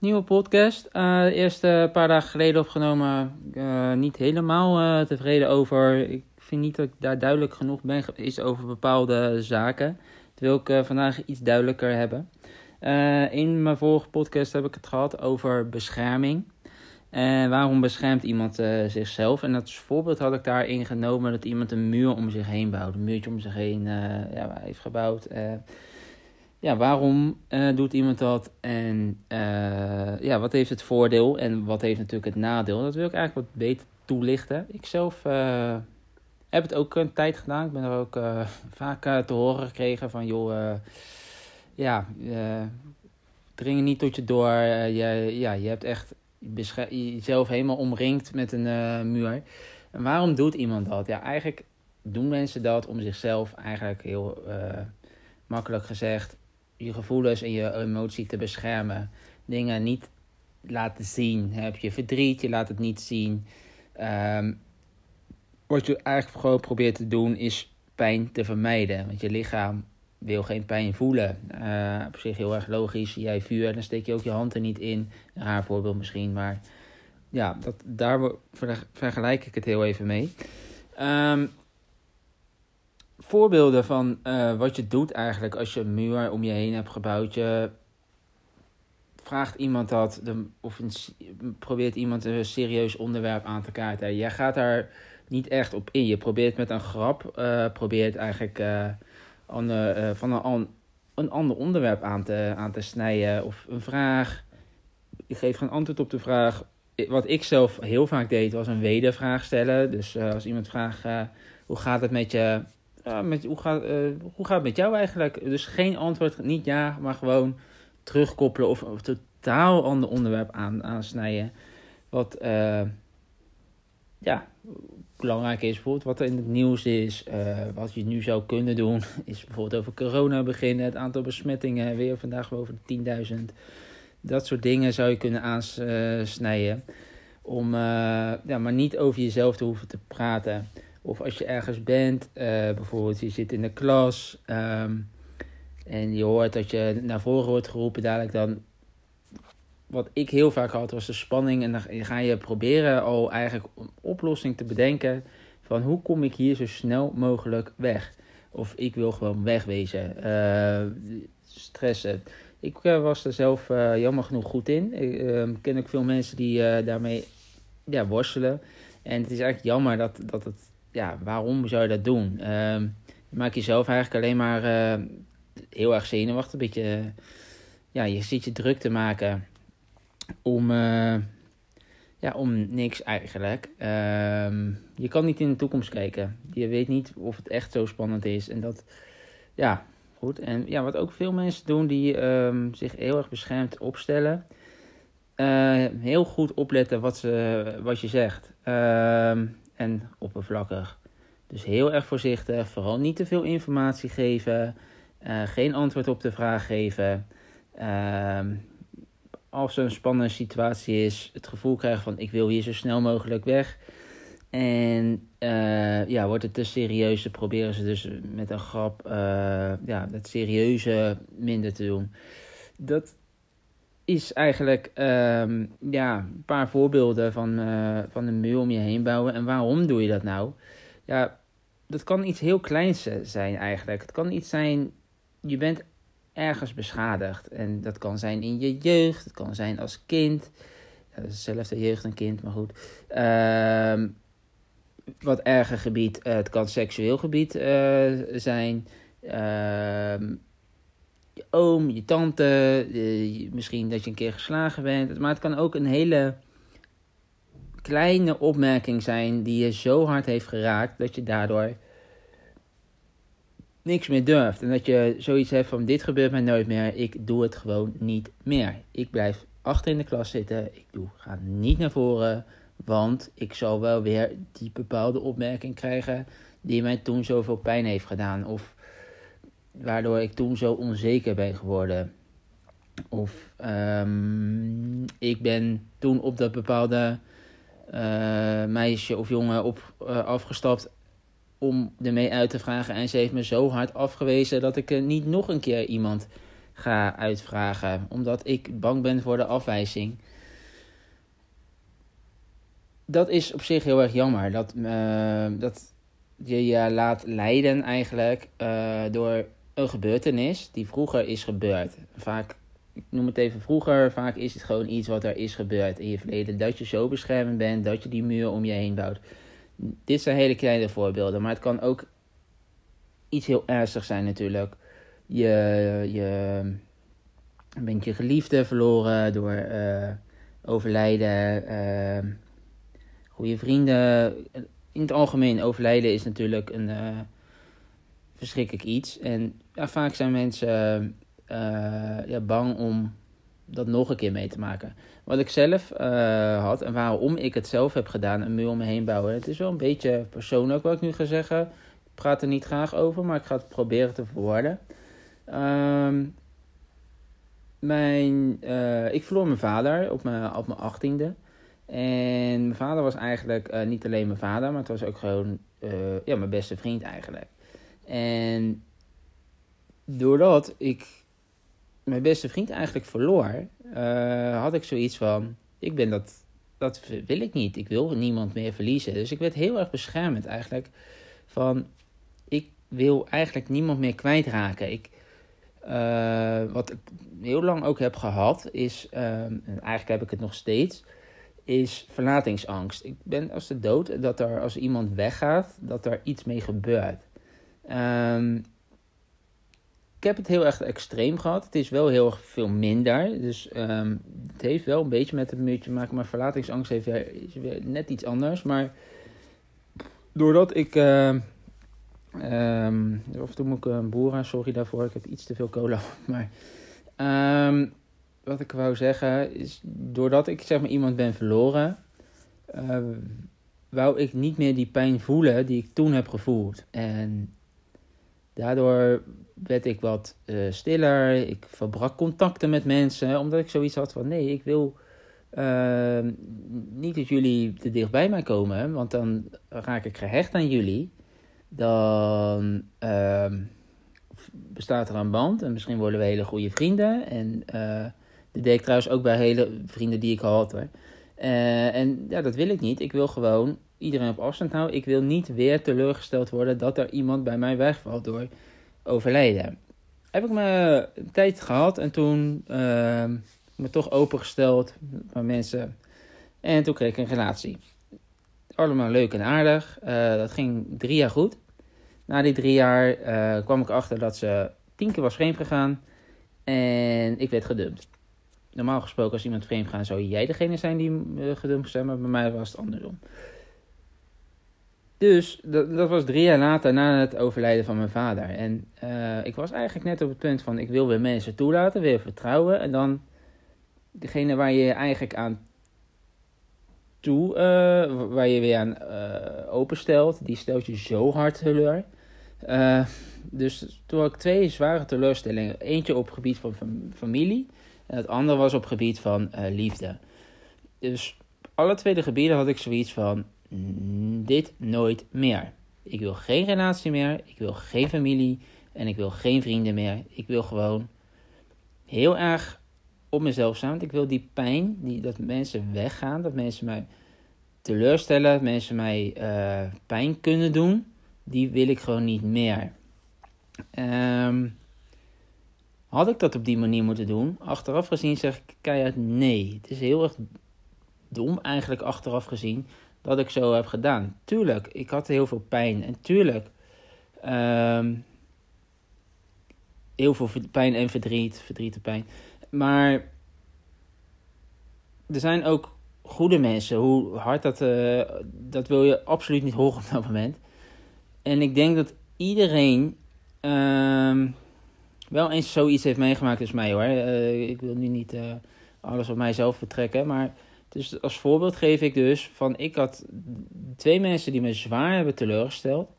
Nieuwe podcast. Uh, de eerste paar dagen geleden opgenomen. Uh, niet helemaal uh, tevreden over. Ik vind niet dat ik daar duidelijk genoeg ben geweest over bepaalde zaken. Dat wil ik vandaag iets duidelijker hebben. in mijn vorige podcast heb ik het gehad over bescherming. En waarom beschermt iemand zichzelf? En als voorbeeld had ik daarin genomen dat iemand een muur om zich heen bouwt. Een muurtje om zich heen ja, heeft gebouwd ja, waarom uh, doet iemand dat? En uh, ja, wat heeft het voordeel en wat heeft natuurlijk het nadeel? Dat wil ik eigenlijk wat beter toelichten. Ik zelf uh, heb het ook een tijd gedaan. Ik ben er ook vaak te horen gekregen van, joh, ja, dring niet tot je door. je, ja, je hebt echt jezelf helemaal omringd met een muur. En waarom doet iemand dat? Ja, eigenlijk doen mensen dat om zichzelf eigenlijk heel makkelijk gezegd je gevoelens en je emotie te beschermen. Dingen niet laten zien. Heb je verdriet, je laat het niet zien. Ehm, wat je eigenlijk gewoon probeert te doen is pijn te vermijden. Want je lichaam wil geen pijn voelen. Uh, op zich heel erg logisch. Jij vuur, dan steek je ook je hand er niet in. Een raar voorbeeld misschien, maar ja, dat, daar vergelijk ik het heel even mee. Um, voorbeelden van uh, wat je doet eigenlijk als je een muur om je heen hebt gebouwd. Je vraagt iemand dat, of probeert iemand een serieus onderwerp aan te kaarten. Jij gaat daar niet echt op in. Je probeert met een grap, uh, probeert eigenlijk ander, van een, een ander onderwerp aan te, aan te snijden. Of een vraag. Je geeft geen antwoord op de vraag. Wat ik zelf heel vaak deed, was een wedervraag stellen. Dus als iemand vraagt, hoe gaat het met je? Ja, met, hoe, gaat, uh, hoe gaat het met jou eigenlijk? Dus geen antwoord, niet ja, maar gewoon terugkoppelen of een totaal ander onderwerp aan, aansnijden. Wat uh, ja, belangrijk is, bijvoorbeeld wat er in het nieuws is, uh, wat je nu zou kunnen doen, is bijvoorbeeld over corona beginnen, het aantal besmettingen, weer vandaag boven de 10.000. Dat soort dingen zou je kunnen aansnijden. Om ja, maar niet over jezelf te hoeven te praten. Of als je ergens bent, uh, bijvoorbeeld je zit in de klas um, en je hoort dat je naar voren wordt geroepen, dadelijk dan. Wat ik heel vaak had, was de spanning. En dan ga je proberen al eigenlijk een oplossing te bedenken van hoe kom ik hier zo snel mogelijk weg. Of ik wil gewoon wegwezen. Uh, stressen. Ik uh, was er zelf jammer genoeg goed in. Ik ehm, ken ook veel mensen die daarmee ja, worstelen. En het is eigenlijk jammer dat, dat het ja, waarom zou je dat doen? Uh, je maakt jezelf eigenlijk alleen maar uh, heel erg zenuwachtig. Een beetje, ja, je zit je druk te maken om, uh, ja, om niks eigenlijk. Ehm, je kan niet in de toekomst kijken. Je weet niet of het echt zo spannend is. En dat, ja, goed. En ja, wat ook veel mensen doen die um, zich heel erg beschermd opstellen. Heel goed opletten wat, ze, wat je zegt. Uh, en oppervlakkig. Dus heel erg voorzichtig, vooral niet te veel informatie geven, uh, geen antwoord op de vraag geven. Uh, als er een spannende situatie is, het gevoel krijgen van ik wil hier zo snel mogelijk weg. En uh, ja, wordt het te serieus, dan proberen ze dus met een grap uh, ja, het serieuze minder te doen. Dat is eigenlijk um, ja, een paar voorbeelden van, uh, van een muur om je heen bouwen. En waarom doe je dat nou? Ja, dat kan iets heel kleins zijn eigenlijk. Het kan iets zijn, je bent ergens beschadigd. En dat kan zijn in je jeugd, het kan zijn als kind. Ja, dat jeugd en kind, maar goed. Uh, wat erger gebied, uh, het kan seksueel gebied uh, zijn. Uh, je oom, je tante, misschien dat je een keer geslagen bent. Maar het kan ook een hele kleine opmerking zijn die je zo hard heeft geraakt dat je daardoor niks meer durft. En dat je zoiets hebt van dit gebeurt mij nooit meer, ik doe het gewoon niet meer. Ik blijf achter in de klas zitten, ik doe, ga niet naar voren, want ik zal wel weer die bepaalde opmerking krijgen die mij toen zoveel pijn heeft gedaan. Of waardoor ik toen zo onzeker ben geworden. Of um, ik ben toen op dat bepaalde uh, meisje of jongen op, uh, afgestapt om ermee uit te vragen. En ze heeft me zo hard afgewezen dat ik uh, niet nog een keer iemand ga uitvragen. Omdat ik bang ben voor de afwijzing. Dat is op zich heel erg jammer. Dat, dat je je laat leiden eigenlijk door een gebeurtenis die vroeger is gebeurd. Vaak, ik noem het even vroeger, vaak is het gewoon iets wat er is gebeurd in je verleden. Dat je zo beschermend bent, dat je die muur om je heen bouwt. Dit zijn hele kleine voorbeelden, maar het kan ook iets heel ernstigs zijn natuurlijk. Je, je bent je geliefde verloren door uh, overlijden. Uh, goede vrienden. In het algemeen, overlijden is natuurlijk een uh, verschrikkelijk iets. En ja, vaak zijn mensen ja, bang om dat nog een keer mee te maken. Wat ik zelf had en waarom ik het zelf heb gedaan, een muur om me heen bouwen. Het is wel een beetje persoonlijk wat ik nu ga zeggen. Ik praat er niet graag over, maar ik ga het proberen te verwoorden. Um, mijn, ik verloor mijn vader op mijn, op mijn achttiende. En mijn vader was eigenlijk niet alleen mijn vader, maar het was ook gewoon ja, mijn beste vriend eigenlijk. En doordat ik mijn beste vriend eigenlijk verloor, had ik zoiets van: ik ben dat, dat wil ik niet. Ik wil niemand meer verliezen. Dus ik werd heel erg beschermend eigenlijk. Van ik wil eigenlijk niemand meer kwijtraken. Ik, uh, wat ik heel lang ook heb gehad, is, um, en eigenlijk heb ik het nog steeds, is verlatingsangst. Ik ben als de dood dat er als iemand weggaat, dat er iets mee gebeurt. Um, ik heb het heel erg extreem gehad. Het is wel heel erg veel minder. Dus um, het heeft wel een beetje met het muurtje te maken. Maar verlatingsangst heeft is weer net iets anders. Maar doordat ik uh, Um, of toen moet ik een boeren, sorry daarvoor, ik heb iets te veel cola. Maar wat ik wou zeggen is, doordat ik zeg maar iemand ben verloren, uh, wou ik niet meer die pijn voelen die ik toen heb gevoeld. En daardoor werd ik wat uh, stiller, ik verbrak contacten met mensen, omdat ik zoiets had van nee, ik wil uh, niet dat jullie te dicht bij mij komen, want dan raak ik gehecht aan jullie dan uh, bestaat er een band en misschien worden we hele goede vrienden. En uh, dat deed ik trouwens ook bij hele vrienden die ik had hoor. Uh, en ja, dat wil ik niet. Ik wil gewoon iedereen op afstand houden. Ik wil niet weer teleurgesteld worden dat er iemand bij mij wegvalt door overlijden. Heb ik me een tijd gehad en toen uh, me toch opengesteld van mensen. En toen kreeg ik een relatie allemaal leuk en aardig. Uh, dat ging drie jaar goed. Na die drie jaar uh, kwam ik achter dat ze tien keer was vreemd gegaan. En ik werd gedumpt. Normaal gesproken, als iemand vreemd gaat, zou jij degene zijn die uh, gedumpt zijn. Maar bij mij was het andersom. Dus dat, was drie jaar later na het overlijden van mijn vader. En ik was eigenlijk net op het punt van: ik wil weer mensen toelaten, weer vertrouwen. En dan degene waar je eigenlijk aan toe, uh, waar je weer aan uh, openstelt, die stelt je zo hard teleur. Dus toen had ik twee zware teleurstellingen. Eentje op gebied van familie en het andere was op gebied van liefde. Dus alle twee de gebieden had ik zoiets van, dit nooit meer. Ik wil geen relatie meer, ik wil geen familie en ik wil geen vrienden meer. Ik wil gewoon heel erg op mezelf staan. Want ik wil die pijn, die, dat mensen weggaan, dat mensen mij teleurstellen, dat mensen mij uh, pijn kunnen doen, die wil ik gewoon niet meer. Um, had ik dat op die manier moeten doen? Achteraf gezien zeg ik keihard nee. Het is heel erg dom eigenlijk achteraf gezien dat ik zo heb gedaan. Tuurlijk, ik had heel veel pijn. En tuurlijk, um, heel veel pijn en verdriet, verdriet en pijn. Maar er zijn ook goede mensen. Hoe hard dat, uh, dat wil je absoluut niet horen op dat moment. En ik denk dat iedereen uh, wel eens zoiets heeft meegemaakt als mij hoor. Uh, ik wil nu niet uh, alles op mijzelf betrekken. Maar dus als voorbeeld geef ik dus van ik had twee mensen die me zwaar hebben teleurgesteld.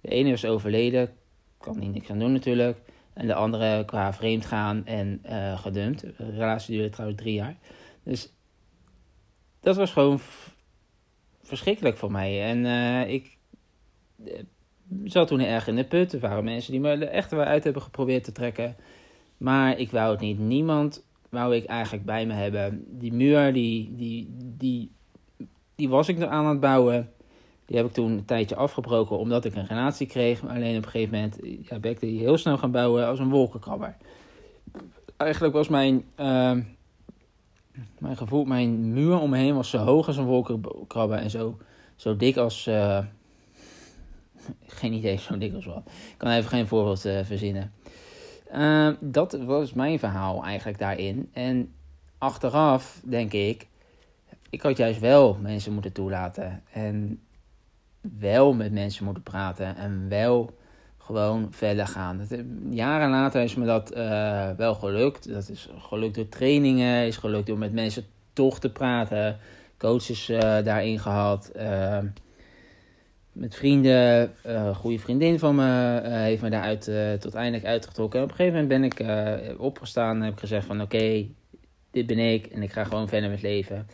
De ene is overleden, kan niet niks aan doen natuurlijk. En de andere qua vreemd gaan en uh, gedumpt. De relatie duurde trouwens drie jaar. Dus dat was gewoon verschrikkelijk voor mij. En uh, ik uh, zat toen erg in de put. Er waren mensen die me er echt wel uit hebben geprobeerd te trekken. Maar ik wou het niet. Niemand wou ik eigenlijk bij me hebben. Die muur, die, die, die, die was ik aan het bouwen. Die heb ik toen een tijdje afgebroken omdat ik een relatie kreeg. Alleen op een gegeven moment ja, ben ik die heel snel gaan bouwen als een wolkenkrabber. Eigenlijk was mijn, uh, mijn gevoel, mijn muur omheen was zo hoog als een wolkenkrabber en zo, zo dik als... Uh, geen idee, zo dik als wat. Ik kan even geen voorbeeld uh, verzinnen. Uh, dat was mijn verhaal eigenlijk daarin. En achteraf denk ik, ik had juist wel mensen moeten toelaten. En wel met mensen moeten praten. En wel gewoon verder gaan. Dat, jaren later is me dat uh, wel gelukt. Dat is gelukt door trainingen, is gelukt door met mensen toch te praten. Coaches uh, daarin gehad. Met vrienden, een goede vriendin van me heeft me daaruit tot eindelijk uitgetrokken. En op een gegeven moment ben ik opgestaan en heb gezegd van oké, dit ben ik en ik ga gewoon verder met leven.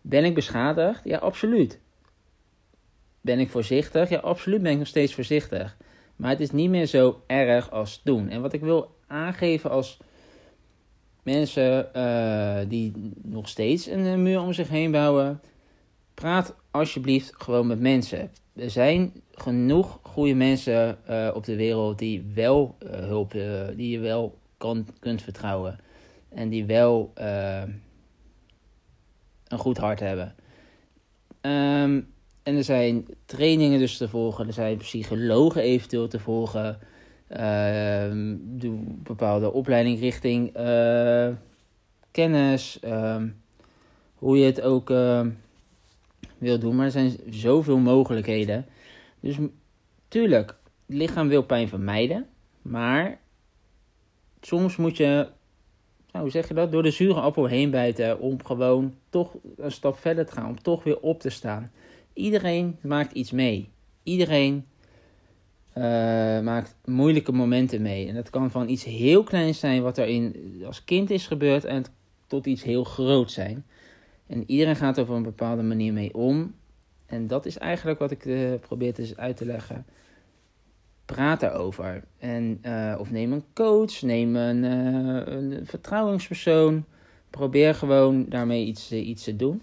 Ben ik beschadigd? Ja, absoluut. Ben ik voorzichtig? Ja, absoluut ben ik nog steeds voorzichtig. Maar het is niet meer zo erg als toen. En wat ik wil aangeven als mensen die nog steeds een muur om zich heen bouwen. Praat alsjeblieft gewoon met mensen. Er zijn genoeg goede mensen uh, op de wereld die wel uh, hulp, die je wel kan, kunt vertrouwen. En die wel een goed hart hebben. Um, en er zijn trainingen dus te volgen, er zijn psychologen eventueel te volgen. Uh, doe bepaalde opleiding richting kennis, uh, hoe je het ook wil doen. Maar er zijn zoveel mogelijkheden. Dus tuurlijk, het lichaam wil pijn vermijden. Maar soms moet je, nou, hoe zeg je dat, door de zure appel heen bijten om gewoon toch een stap verder te gaan. Om toch weer op te staan. Iedereen maakt iets mee. Iedereen uh, maakt moeilijke momenten mee. En dat kan van iets heel kleins zijn wat er in, als kind is gebeurd en tot iets heel groot zijn. En iedereen gaat er op een bepaalde manier mee om. En dat is eigenlijk wat ik uh, probeer te uit te leggen. Praat erover. En, uh, of neem een coach, neem een, een vertrouwenspersoon. Probeer gewoon daarmee iets, iets te doen.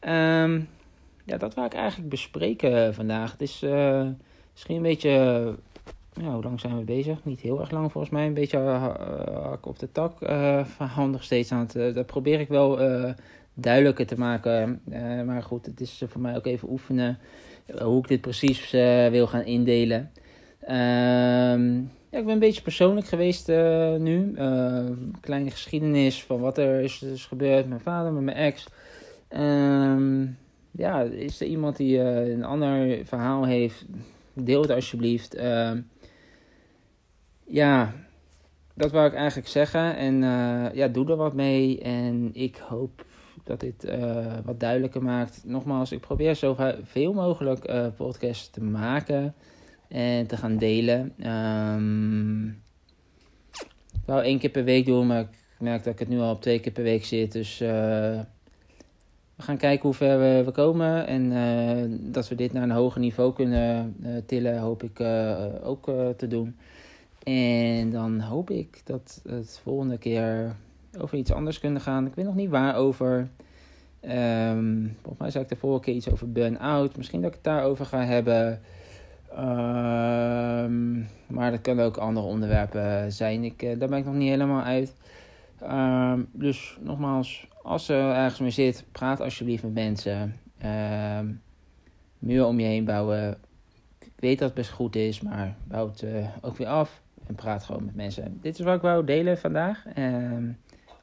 Um, ja, dat wil ik eigenlijk bespreken vandaag. Het is uh, misschien een beetje. Ja, hoe lang zijn we bezig? Niet heel erg lang volgens mij. Een beetje uh, hak op de tak uh, verhaal nog steeds aan het. dat probeer ik wel duidelijker te maken. maar goed, het is voor mij ook even oefenen hoe ik dit precies wil gaan indelen. Ehm, ja, ik ben een beetje persoonlijk geweest nu. kleine geschiedenis van wat er is, is gebeurd met mijn vader, met mijn ex. Um, ja, is er iemand die een ander verhaal heeft, deel het alsjeblieft. Uh, ja, dat wou ik eigenlijk zeggen. En ja, doe er wat mee. En ik hoop dat dit uh, wat duidelijker maakt. Nogmaals, ik probeer zoveel mogelijk podcasts te maken en te gaan delen. Um, ik wou één keer per week doen, maar ik merk dat ik het nu al op twee keer per week zit. Dus we gaan kijken hoe ver we, we komen en dat we dit naar een hoger niveau kunnen tillen, hoop ik ook te doen. En dan hoop ik dat het volgende keer over iets anders kunnen gaan. Ik weet nog niet waarover. Um, volgens mij zei ik de vorige keer iets over burn-out. Misschien dat ik het daarover ga hebben. Um, maar dat kunnen ook andere onderwerpen zijn. Ik, daar ben ik nog niet helemaal uit. Um, dus nogmaals, als er ergens mee zit, praat alsjeblieft met mensen. Muur om je heen bouwen. Ik weet dat het best goed is, maar bouw het uh, ook weer af. En praat gewoon met mensen. Dit is wat ik wou delen vandaag.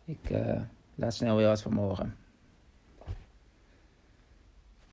Ik uh, laat snel weer wat van morgen.